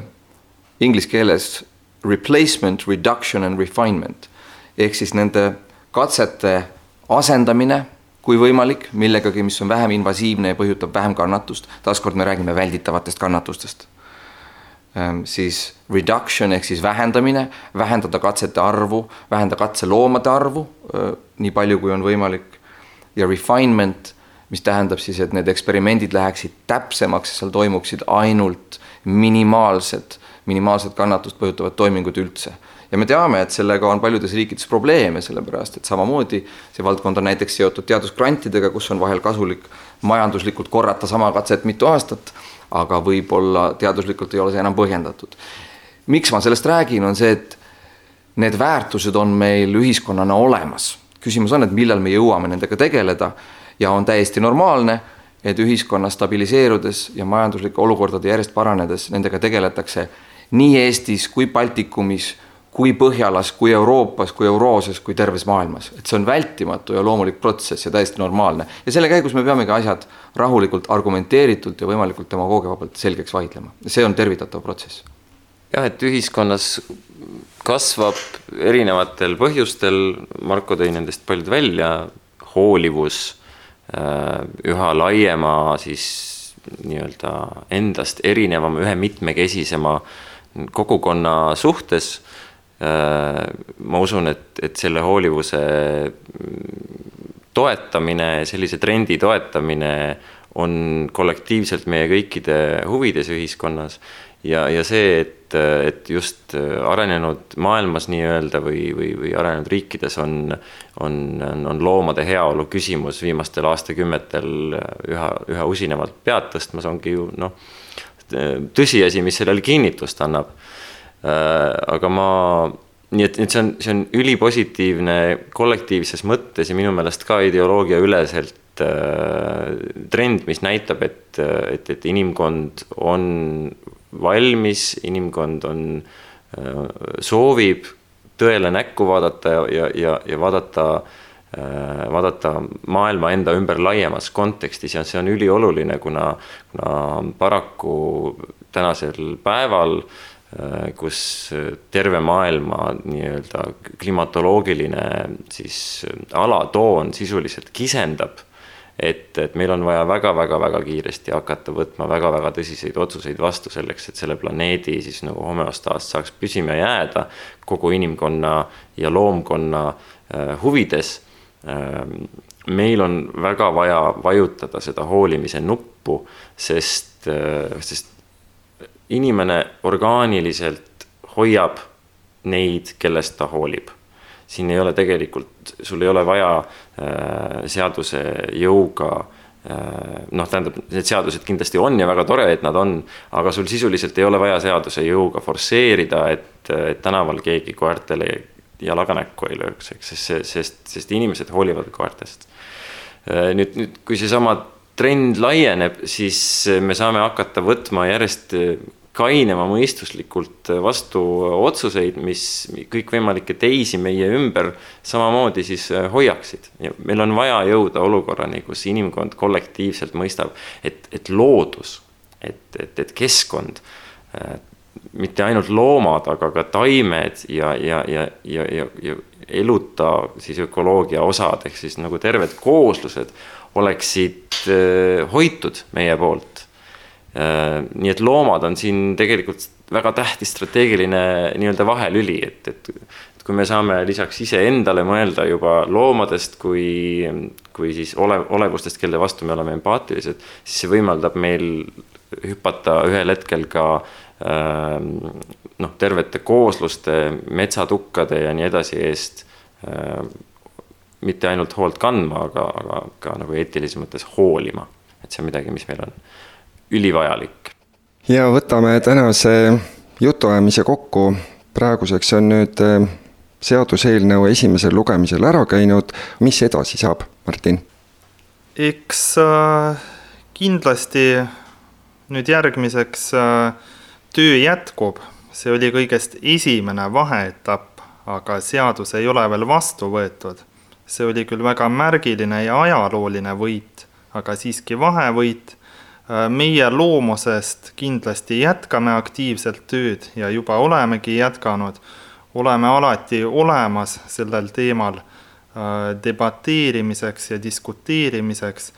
inglise keeles replacement, reduction and refinement ehk siis nende katsete asendamine, kui võimalik, millegagi, mis on vähem invasiivne ja põhjutab vähem kannatust, taaskord me räägime välditavatest kannatustest. Siis reduction ehk siis vähendamine, vähendada katsete arvu, vähendada katseloomade arvu nii palju, kui on võimalik ja refinement mis tähendab siis, et need eksperimendid läheksid täpsemaks ja seal toimuksid ainult minimaalsed, minimaalset kannatust põhjutavad toimingud üldse. Ja me teame, et sellega on paljudes riikides probleeme, sellepärast et samamoodi see valdkond on näiteks seotud teadusgrantidega, kus on vahel kasulik majanduslikult korrata sama katset mitu aastat, aga võib-olla teaduslikult ei ole see enam põhjendatud. miks ma sellest räägin, on see, et need väärtused on meil ühiskonnana olemas. küsimus on, et millal me jõuame nendega tegeleda ja on täiesti normaalne, et ühiskonna stabiliseerudes ja majanduslike olukordade järjest paranedes nendega tegeletakse nii Eestis kui Baltikumis, kui Põhjalas, kui Euroopas, kui Euroosias, kui terves maailmas, et see on vältimatu ja loomulik protsess ja täiesti normaalne. ja selle käigus me peamegi asjad rahulikult, argumenteeritult ja võimalikult demagoogiavabalt selgeks vaidlema, see on tervitatav protsess. jah, et ühiskonnas kasvab erinevatel põhjustel, Marko tõi nendest paljud välja, hoolivus Äh, üha laiema siis nii-öelda endast erinevama, ühe mitmekesisema kogukonna suhtes. Äh, ma usun, et, et selle hoolivuse toetamine, sellise trendi toetamine on kollektiivselt meie kõikide huvides ühiskonnas ja, ja see, et et, just arenenud maailmas nii-öelda või, või, või arenenud riikides on, on, on, on loomade heaolu küsimus viimastel aastakümnetel üha, üha usinamalt pead tõstmas, ongi ju noh, tõsiasi, mis sellele kinnitust annab. Aga ma nii et, et see on, see on ülipositiivne kollektiivses mõttes ja minu meelest ka ideoloogia üleselt äh, trend, mis näitab, et, et, et inimkond on valmis, inimkond on äh,, soovib tõele näkku vaadata ja, ja, ja vaadata äh,, vaadata maailma enda ümber laiemas kontekstis ja see on ülioluline, kuna, kuna paraku tänasel päeval äh, Äh, kus äh, terve maailma nii-öelda klimatoloogiline siis äh, alatoon sisuliselt kisendab. et, et meil on vaja väga-väga-väga kiiresti hakata võtma väga-väga tõsiseid otsuseid vastu selleks, et selle planeedi siis nagu homeostaas saaks püsima jääda kogu inimkonna ja loomkonna huvides meil on väga vaja vajutada seda hoolimise nuppu, sest, sest inimene orgaaniliselt hoiab neid, kellest ta hoolib. siin ei ole tegelikult, sul ei ole vaja äh, seaduse jõuga äh, noh, tähendab, need seadused kindlasti on ja väga tore, et nad on, aga sul sisuliselt ei ole vaja seaduse jõuga forsseerida, et, et tänaval keegi koertele jalaga näkku ei lööks, eks, sest, sest, sest inimesed hoolivad koertest. Äh, nüüd, nüüd kui seesama trend laieneb, siis me saame hakata võtma järjest kainema mõistuslikult vastu otsuseid, mis kõikvõimalikke teisi meie ümber samamoodi siis äh, hoiaksid. ja meil on vaja jõuda olukorrani, kus inimkond kollektiivselt mõistab, et, et loodus, et, et, et keskkond, äh, mitte ainult loomad, aga ka taimed ja, ja, ja, ja, ja, ja eluta siis ökoloogia osad ehk siis nagu terved kooslused oleksid äh, hoitud meie poolt nii et loomad on siin tegelikult väga tähtis strateegiline nii-öelda vahelüli, et, et, et kui me saame lisaks iseendale mõelda juba loomadest kui, kui siis ole, olevustest, kelle vastu me oleme empaatilised, siis see võimaldab meil hüpata ühel hetkel ka äh, noh, tervete koosluste, metsatukkade ja nii edasi eest äh, mitte ainult hoolt kandma, aga, aga ka nagu eetilises mõttes hoolima. et see on midagi, mis meil on ülivajalik. ja võtame tänase jutuajamise kokku. praeguseks on nüüd eh, seaduseelnõu esimesel lugemisel ära käinud, mis edasi saab, Martin? eks äh, kindlasti nüüd järgmiseks äh, töö jätkub, see oli kõigest esimene vaheetapp, aga seadus ei ole veel vastu võetud. see oli küll väga märgiline ja ajalooline võit, aga siiski vahevõit meie loomusest kindlasti jätkame aktiivselt tööd ja juba olemegi jätkanud. oleme alati olemas sellel teemal äh, debateerimiseks ja diskuteerimiseks,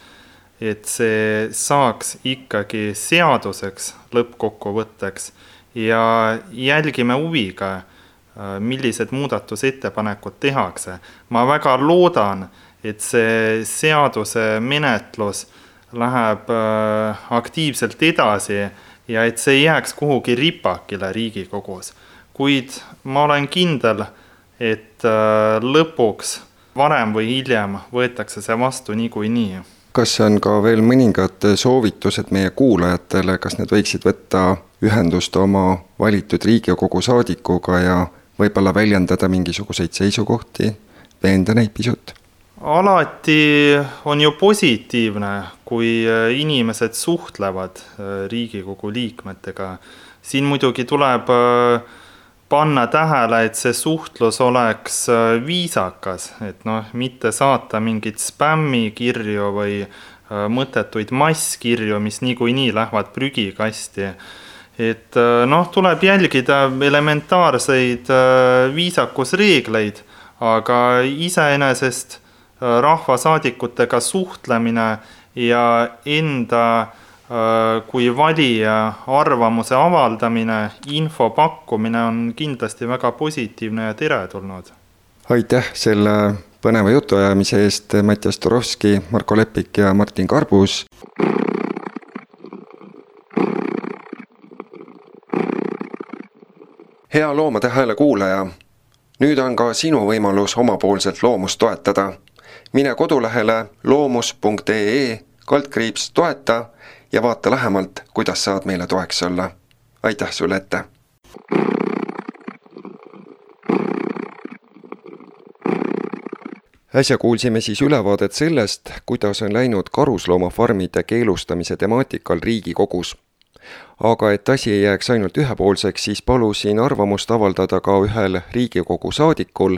et see saaks ikkagi seaduseks lõppkokkuvõtteks ja jälgime huviga, äh, millised muudatusettepanekud tehakse. ma väga loodan, et see seaduse menetlus läheb äh, aktiivselt edasi ja et see ei jääks kuhugi ripakile Riigikogus. kuid ma olen kindel, et äh, lõpuks varem või hiljem võetakse see vastu niikuinii. kas on ka veel mõningad soovitused meie kuulajatele, kas nad võiksid võtta ühendust oma valitud Riigikogu saadikuga ja võib-olla väljendada mingisuguseid seisukohti, veenda neid pisut? alati on ju positiivne, kui äh, inimesed suhtlevad äh, Riigikogu liikmetega. siin muidugi tuleb äh, panna tähele, et see suhtlus oleks viisakas, et noh, mitte saata mingeid spämmikirju või mõttetuid masskirju, mis niikuinii lähevad prügikasti. et noh, tuleb jälgida elementaarseid viisakusreegleid, aga iseenesest rahvasaadikutega suhtlemine ja enda äh, kui valija arvamuse avaldamine, info pakkumine on kindlasti väga positiivne ja teretulnud. aitäh selle põneva jutuajamise eest, Mattias Turovski, Marko Lepik ja Martin Karbus. hea Loomade Hääle kuulaja, nüüd on ka sinu võimalus omapoolselt loomust toetada mine kodulehele loomus.ee kaldkriips toeta ja vaata lähemalt, kuidas saad meile toeks olla. aitäh sulle ette! äsja kuulsime siis ülevaadet sellest, kuidas on läinud karusloomafarmide keelustamise temaatikal Riigikogus aga et asi ei jääks ainult ühepoolseks, siis palusin arvamust avaldada ka ühel Riigikogu saadikul,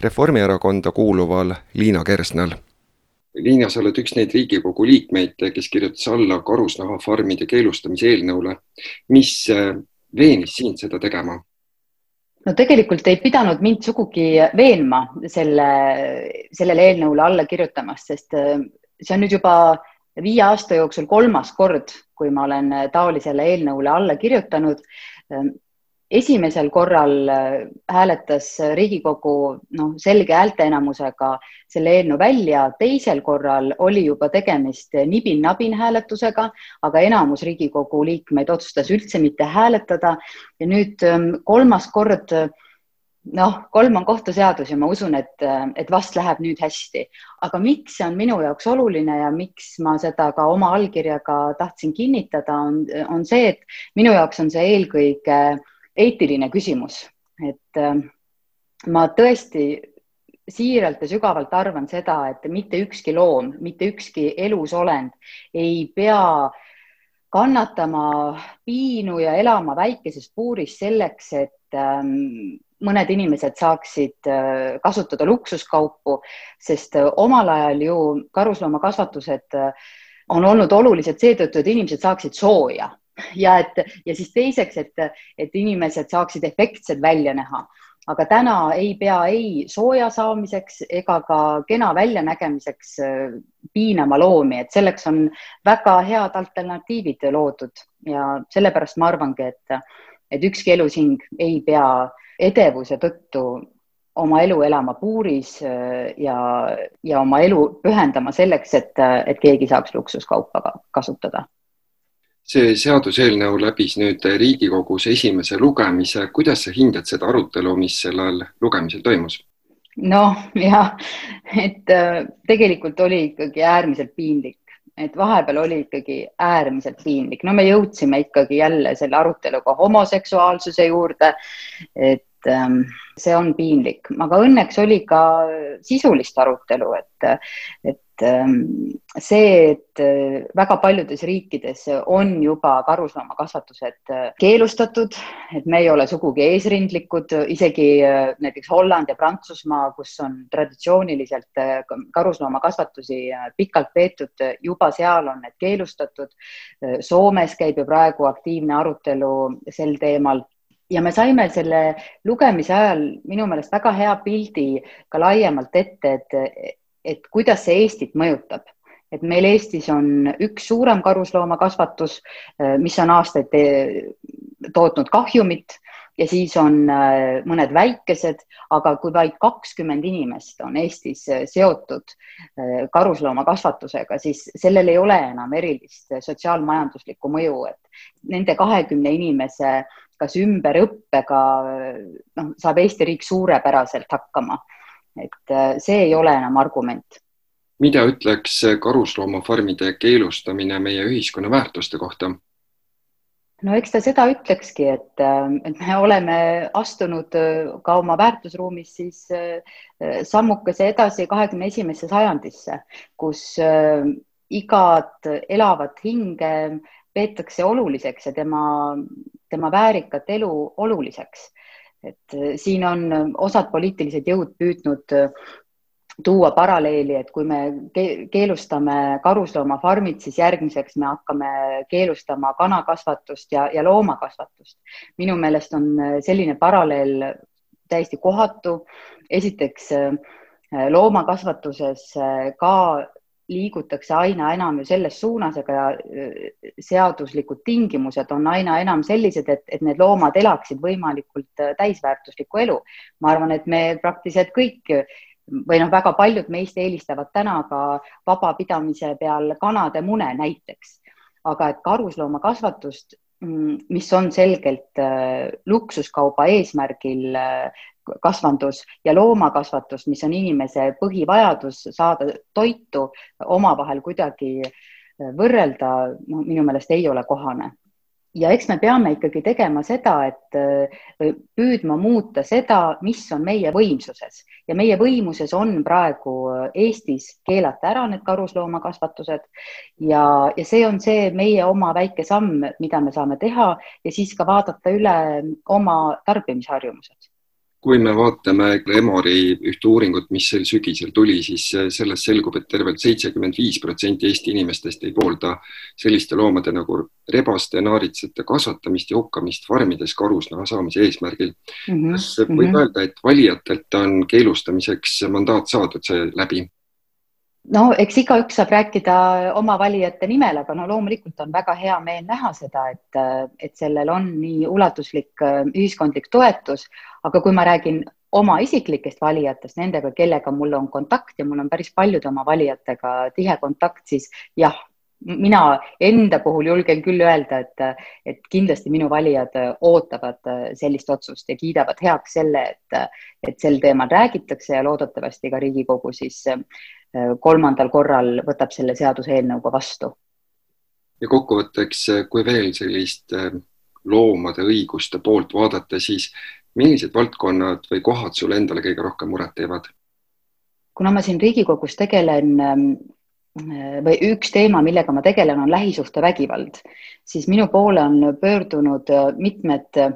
Reformierakonda kuuluval Liina Kersnal. Liina, sa oled üks neid Riigikogu liikmeid, kes kirjutas alla karusnahafarmide keelustamise eelnõule. mis veenis sind seda tegema? no tegelikult ei pidanud mind sugugi veenma selle, sellele eelnõule alla kirjutamast, sest äh, see on nüüd juba viie aasta jooksul kolmas kord, kui ma olen taolisele eelnõule alla kirjutanud. Ähm, esimesel korral äh, hääletas Riigikogu noh, selge häälteenamusega selle eelnõu välja, teisel korral oli juba tegemist nibin-nabin hääletusega, aga enamus Riigikogu liikmeid otsustas üldse mitte hääletada ja nüüd ähm, kolmas kord noh, kolm on kohtuseadus ja ma usun, et, et vast läheb nüüd hästi. aga miks see on minu jaoks oluline ja miks ma seda ka oma allkirjaga tahtsin kinnitada, on, on see, et minu jaoks on see eelkõige eetiline küsimus, et äh, ma tõesti siiralt ja sügavalt arvan seda, et mitte ükski loom, mitte ükski elusolend ei pea kannatama piinu ja elama väikeses puuris selleks, et ähm, mõned inimesed saaksid äh, kasutada luksuskaupu, sest äh, omal ajal ju karusloomakasvatused on olnud olulised seetõttu, et inimesed saaksid sooja. Ja et ja siis teiseks, et, et inimesed saaksid efektsed välja näha, aga täna ei pea ei sooja saamiseks ega ka kena väljanägemiseks äh, piinama loomi, et selleks on väga head alternatiivid loodud. Ja sellepärast ma arvangi, et, et ükski elusing ei pea edevuse tõttu oma elu elama puuris äh, ja, ja oma elu pühendama selleks, et, et keegi saaks luksuskaupa kasutada see seaduseelnõu läbis nüüd Riigikogus esimese lugemise. kuidas sa hindad seda arutelu, mis sellel lugemisel toimus? noh, jah, et äh, tegelikult oli ikkagi äärmiselt piinlik, et vahepeal oli ikkagi äärmiselt piinlik, no me jõudsime ikkagi jälle selle aruteluga homoseksuaalsuse juurde. et ähm, see on piinlik, aga õnneks oli ka sisulist arutelu, et, et see, et äh, väga paljudes riikides on juba karusloomakasvatused äh, keelustatud, et me ei ole sugugi eesrindlikud, isegi äh, näiteks Holland ja Prantsusmaa, kus on traditsiooniliselt karusloomakasvatusi pikalt peetud, juba seal on need keelustatud. Soomes käib ju praegu aktiivne arutelu sel teemal ja me saime selle lugemise ajal minu meelest väga hea pildi ka laiemalt ette, et et kuidas see Eestit mõjutab. Et meil Eestis on üks suurem karusloomakasvatus, äh, mis on aastaid tootnud kahjumit ja siis on äh, mõned väikesed, aga kui vaid kakskümmend inimest on Eestis äh, seotud karusloomakasvatusega, siis sellel ei ole enam erilist sotsiaalmajanduslikku mõju, et nende kahekümne inimese kas ümberõppega noh, saab Eesti riik suurepäraselt hakkama et äh, see ei ole enam argument. mida ütleks karusloomafarmide keelustamine meie ühiskonna väärtuste kohta? no eks ta seda ütlekski, et, äh, et me oleme astunud äh, ka oma väärtusruumis siis sammukese edasi kahekümne esimesse sajandisse, kus igat elavat hinge peetakse oluliseks ja tema, tema väärikat elu oluliseks et äh, siin on äh, osad poliitilised jõud püüdnud äh, tuua paralleeli, et kui me keelustame karusloomafarmid, siis järgmiseks me hakkame keelustama kanakasvatust ja, ja loomakasvatust. minu meelest on selline paralleel täiesti kohatu. esiteks loomakasvatuses ka liigutakse aina enam ju selles suunas, aga äh, seaduslikud tingimused on aina enam sellised, et, et need loomad elaksid võimalikult äh, täisväärtuslikku elu. ma arvan, et me praktiliselt kõik või noh, väga paljud meist eelistavad täna ka vabapidamise peal kanade mune näiteks, aga et karusloomakasvatust mm, mis on selgelt äh, luksuskauba eesmärgil kasvandus ja loomakasvatus, mis on inimese põhivajadus saada toitu, omavahel kuidagi võrrelda, no minu meelest ei ole kohane. ja eks me peame ikkagi tegema seda, et äh, püüdma muuta seda, mis on meie võimsuses. Ja meie võimuses on praegu Eestis keelata ära need karusloomakasvatused. Ja, ja see on see meie oma väike samm, mida me saame teha ja siis ka vaadata üle oma tarbimisharjumused kui me vaatame Emori ühte uuringut, mis sel sügisel tuli, siis sellest selgub, et tervelt seitsekümmend viis protsenti Eesti inimestest ei poolda selliste loomade nagu rebaste, naaritsate kasvatamist ja hukkamist farmides karusnaha saamise eesmärgil mm. -hmm. kas võib mm -hmm. öelda, et valijatelt on keelustamiseks mandaat saadud see läbi? no eks igaüks saab rääkida oma valijate nimel, aga no loomulikult on väga hea meel näha seda, et, et sellel on nii ulatuslik ühiskondlik toetus, aga kui ma räägin oma isiklikest valijatest, nendega, kellega mul on kontakt ja mul on päris paljude oma valijatega tihe kontakt, siis jah, mina enda puhul julgen küll öelda, et, et kindlasti minu valijad ootavad sellist otsust ja kiidavad heaks selle, et, et sel teemal räägitakse ja loodetavasti ka Riigikogu siis kolmandal korral võtab selle seaduseelnõu ka vastu. ja kokkuvõtteks, kui veel sellist loomade õiguste poolt vaadata, siis millised valdkonnad või kohad sulle endale kõige rohkem muret teevad? kuna ma siin Riigikogus tegelen ähm, või üks teema, millega ma tegelen, on lähisuhtevägivald, siis minu poole on pöördunud äh, mitmed äh,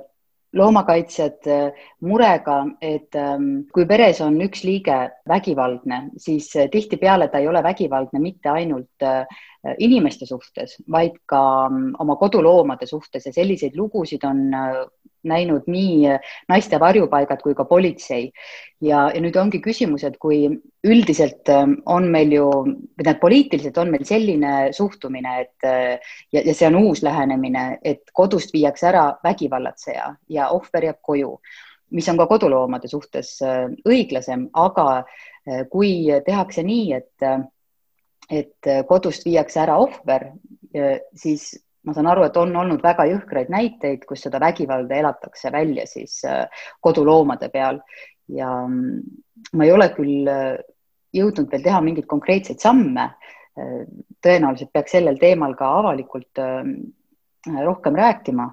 loomakaitsjad äh, murega, et ähm, kui peres on üks liige vägivaldne, siis tihtipeale ta ei ole vägivaldne mitte ainult inimeste suhtes, vaid ka ähm, oma koduloomade suhtes ja selliseid lugusid on näinud nii naiste varjupaigad kui ka politsei. ja, ja nüüd ongi küsimus, et kui üldiselt ähm, on meil ju, või tähendab, poliitiliselt on meil selline suhtumine, et äh, ja, ja see on uus lähenemine, et kodust viiakse ära vägivallatseja ja ohver jääb koju, mis on ka koduloomade suhtes äh, õiglasem, aga äh, kui tehakse nii, et et kodust viiakse ära ohver, siis ma saan aru, et on olnud väga jõhkraid näiteid, kus seda vägivalda elatakse välja siis äh, koduloomade peal ja mm, ma ei ole küll äh, jõudnud veel teha mingeid konkreetseid samme. Äh, tõenäoliselt peaks sellel teemal ka avalikult rohkem rääkima.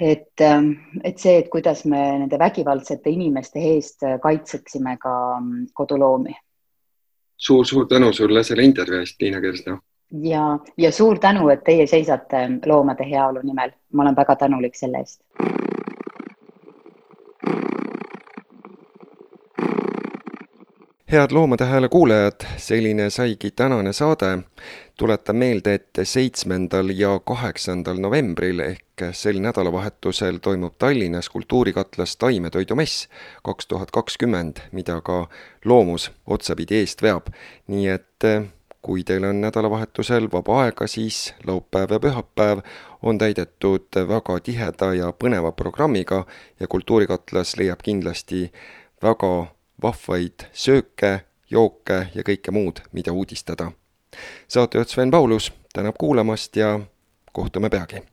et, et see, et kuidas me nende vägivaldsete inimeste eest kaitseksime ka mm, koduloomi suur-suur tänu sulle selle intervjuu eest, Liina Kersna ja, ja suur tänu, et teie seisate loomade heaolu nimel. ma olen väga tänulik selle eest. Head Loomade Hääle kuulajad, selline saigi tänane saade. tuletan meelde, et seitsmendal ja kaheksandal novembril ehk sel nädalavahetusel toimub Tallinnas Kultuurikatlas taimetoidumess kaks tuhat kakskümmend, mida ka Loomus otsapidi eest veab. nii et kui teil on nädalavahetusel vaba aega, siis laupäev ja pühapäev on täidetud väga tiheda ja põneva programmiga ja Kultuurikatlas leiab kindlasti väga vahvaid sööke, jooke ja kõike muud, mida uudistada. saatejuht Sven Paulus tänab kuulamast ja kohtume peagi